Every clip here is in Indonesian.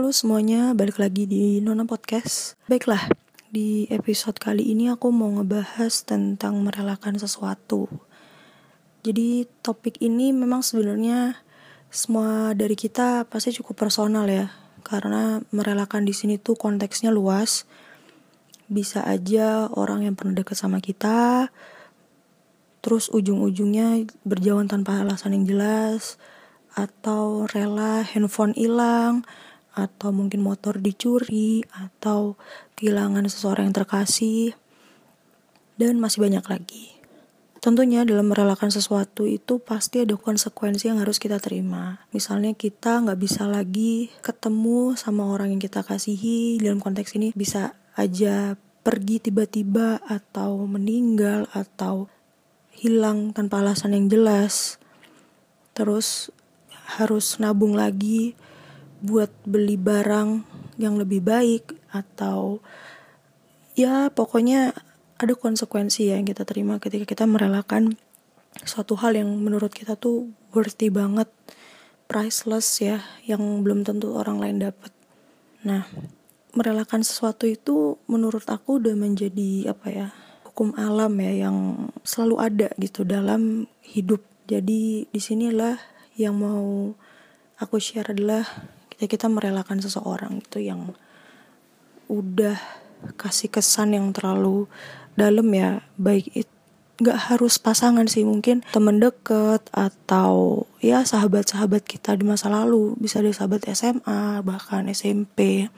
Halo semuanya, balik lagi di Nona Podcast. Baiklah, di episode kali ini aku mau ngebahas tentang merelakan sesuatu. Jadi topik ini memang sebenarnya semua dari kita pasti cukup personal ya, karena merelakan di sini tuh konteksnya luas. Bisa aja orang yang pernah deket sama kita, terus ujung-ujungnya berjauhan tanpa alasan yang jelas, atau rela handphone hilang, atau mungkin motor dicuri, atau kehilangan seseorang yang terkasih, dan masih banyak lagi. Tentunya dalam merelakan sesuatu itu pasti ada konsekuensi yang harus kita terima. Misalnya kita nggak bisa lagi ketemu sama orang yang kita kasihi, dalam konteks ini bisa aja pergi tiba-tiba atau meninggal atau hilang tanpa alasan yang jelas. Terus harus nabung lagi buat beli barang yang lebih baik atau ya pokoknya ada konsekuensi ya yang kita terima ketika kita merelakan suatu hal yang menurut kita tuh worthy banget priceless ya yang belum tentu orang lain dapat nah merelakan sesuatu itu menurut aku udah menjadi apa ya hukum alam ya yang selalu ada gitu dalam hidup. Jadi di sinilah yang mau aku share adalah ya kita merelakan seseorang itu yang udah kasih kesan yang terlalu dalam ya baik itu nggak harus pasangan sih mungkin temen deket atau ya sahabat-sahabat kita di masa lalu bisa dari sahabat SMA bahkan SMP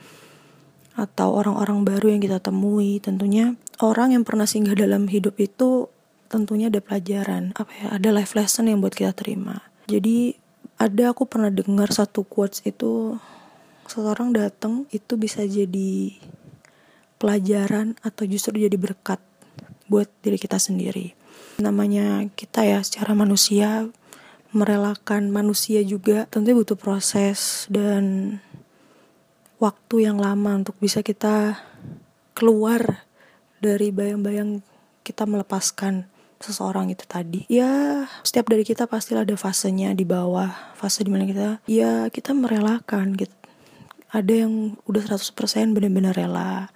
atau orang-orang baru yang kita temui. Tentunya orang yang pernah singgah dalam hidup itu tentunya ada pelajaran apa ya ada life lesson yang buat kita terima. Jadi ada aku pernah dengar satu quotes itu seseorang datang itu bisa jadi pelajaran atau justru jadi berkat buat diri kita sendiri. Namanya kita ya secara manusia merelakan manusia juga tentunya butuh proses dan waktu yang lama untuk bisa kita keluar dari bayang-bayang kita melepaskan seseorang itu tadi. Ya setiap dari kita pasti ada fasenya di bawah. Fase di mana kita ya kita merelakan gitu. Ada yang udah 100% benar-benar rela.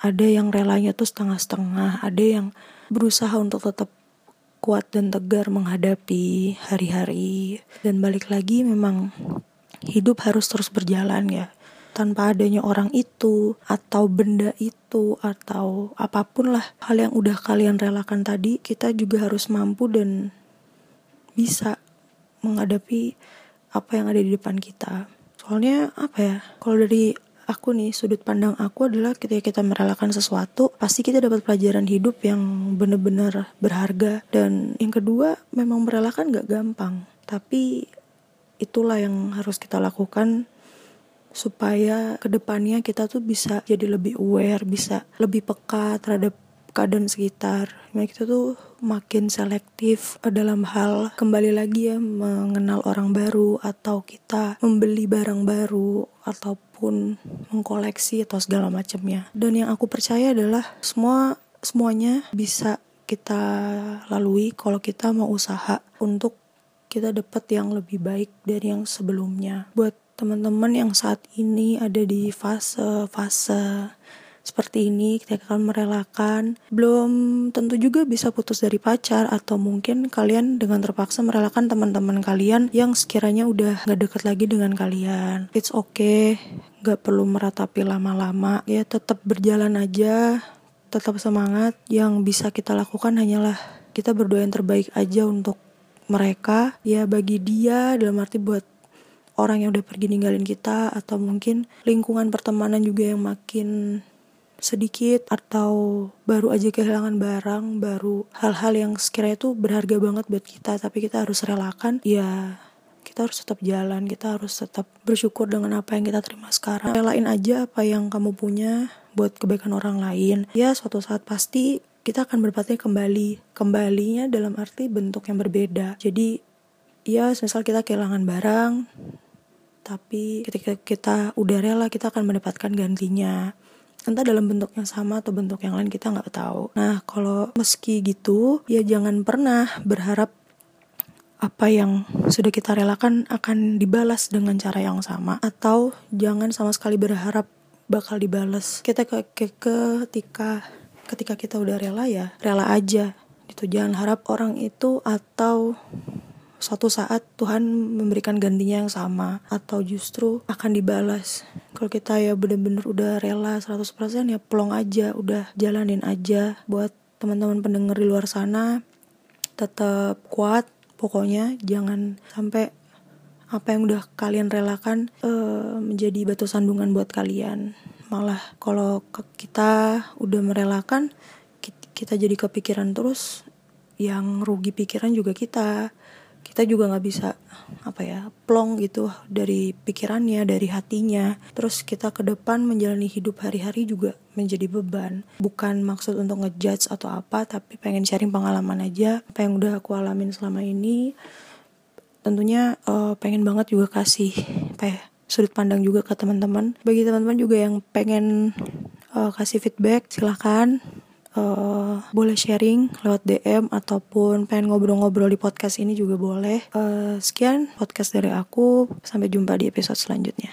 Ada yang relanya tuh setengah-setengah. Ada yang berusaha untuk tetap kuat dan tegar menghadapi hari-hari. Dan balik lagi memang hidup harus terus berjalan ya tanpa adanya orang itu atau benda itu atau apa pun lah hal yang udah kalian relakan tadi kita juga harus mampu dan bisa menghadapi apa yang ada di depan kita. Soalnya apa ya kalau dari aku nih sudut pandang aku adalah ketika kita merelakan sesuatu pasti kita dapat pelajaran hidup yang benar-benar berharga. Dan yang kedua memang merelakan gak gampang. Tapi itulah yang harus kita lakukan supaya ke depannya kita tuh bisa jadi lebih aware, bisa lebih peka terhadap keadaan sekitar. Nah, kita tuh makin selektif dalam hal kembali lagi ya mengenal orang baru atau kita membeli barang baru ataupun mengkoleksi atau segala macamnya. Dan yang aku percaya adalah semua semuanya bisa kita lalui kalau kita mau usaha untuk kita dapat yang lebih baik dari yang sebelumnya. Buat teman-teman yang saat ini ada di fase-fase seperti ini kita akan merelakan. Belum tentu juga bisa putus dari pacar atau mungkin kalian dengan terpaksa merelakan teman-teman kalian yang sekiranya udah gak deket lagi dengan kalian. It's okay gak perlu meratapi lama-lama. Ya tetap berjalan aja tetap semangat. Yang bisa kita lakukan hanyalah kita berdoa yang terbaik aja untuk mereka. Ya bagi dia dalam arti buat orang yang udah pergi ninggalin kita atau mungkin lingkungan pertemanan juga yang makin sedikit atau baru aja kehilangan barang, baru hal-hal yang sekiranya itu berharga banget buat kita tapi kita harus relakan, ya kita harus tetap jalan, kita harus tetap bersyukur dengan apa yang kita terima sekarang. Relain aja apa yang kamu punya buat kebaikan orang lain. Ya suatu saat pasti kita akan berpatnya kembali. Kembalinya dalam arti bentuk yang berbeda. Jadi ya misal kita kehilangan barang, tapi ketika kita udah rela kita akan mendapatkan gantinya. Entah dalam bentuk yang sama atau bentuk yang lain kita nggak tahu. Nah kalau meski gitu ya jangan pernah berharap apa yang sudah kita relakan akan dibalas dengan cara yang sama. Atau jangan sama sekali berharap bakal dibalas. Kita ke, ke ketika ketika kita udah rela ya rela aja itu jangan harap orang itu atau suatu saat Tuhan memberikan gantinya yang sama atau justru akan dibalas. Kalau kita ya bener-bener udah rela 100% ya pelong aja udah jalanin aja. Buat teman-teman pendengar di luar sana tetap kuat. Pokoknya jangan sampai apa yang udah kalian relakan uh, menjadi batu sandungan buat kalian. Malah kalau kita udah merelakan kita jadi kepikiran terus yang rugi pikiran juga kita kita juga nggak bisa apa ya plong gitu dari pikirannya dari hatinya. Terus kita ke depan menjalani hidup hari-hari juga menjadi beban. Bukan maksud untuk ngejudge atau apa tapi pengen sharing pengalaman aja. Apa yang udah aku alamin selama ini tentunya uh, pengen banget juga kasih apa ya sudut pandang juga ke teman-teman. Bagi teman-teman juga yang pengen uh, kasih feedback silahkan uh, boleh sharing lewat DM ataupun pengen ngobrol-ngobrol di podcast ini juga boleh. Uh, sekian podcast dari aku. Sampai jumpa di episode selanjutnya.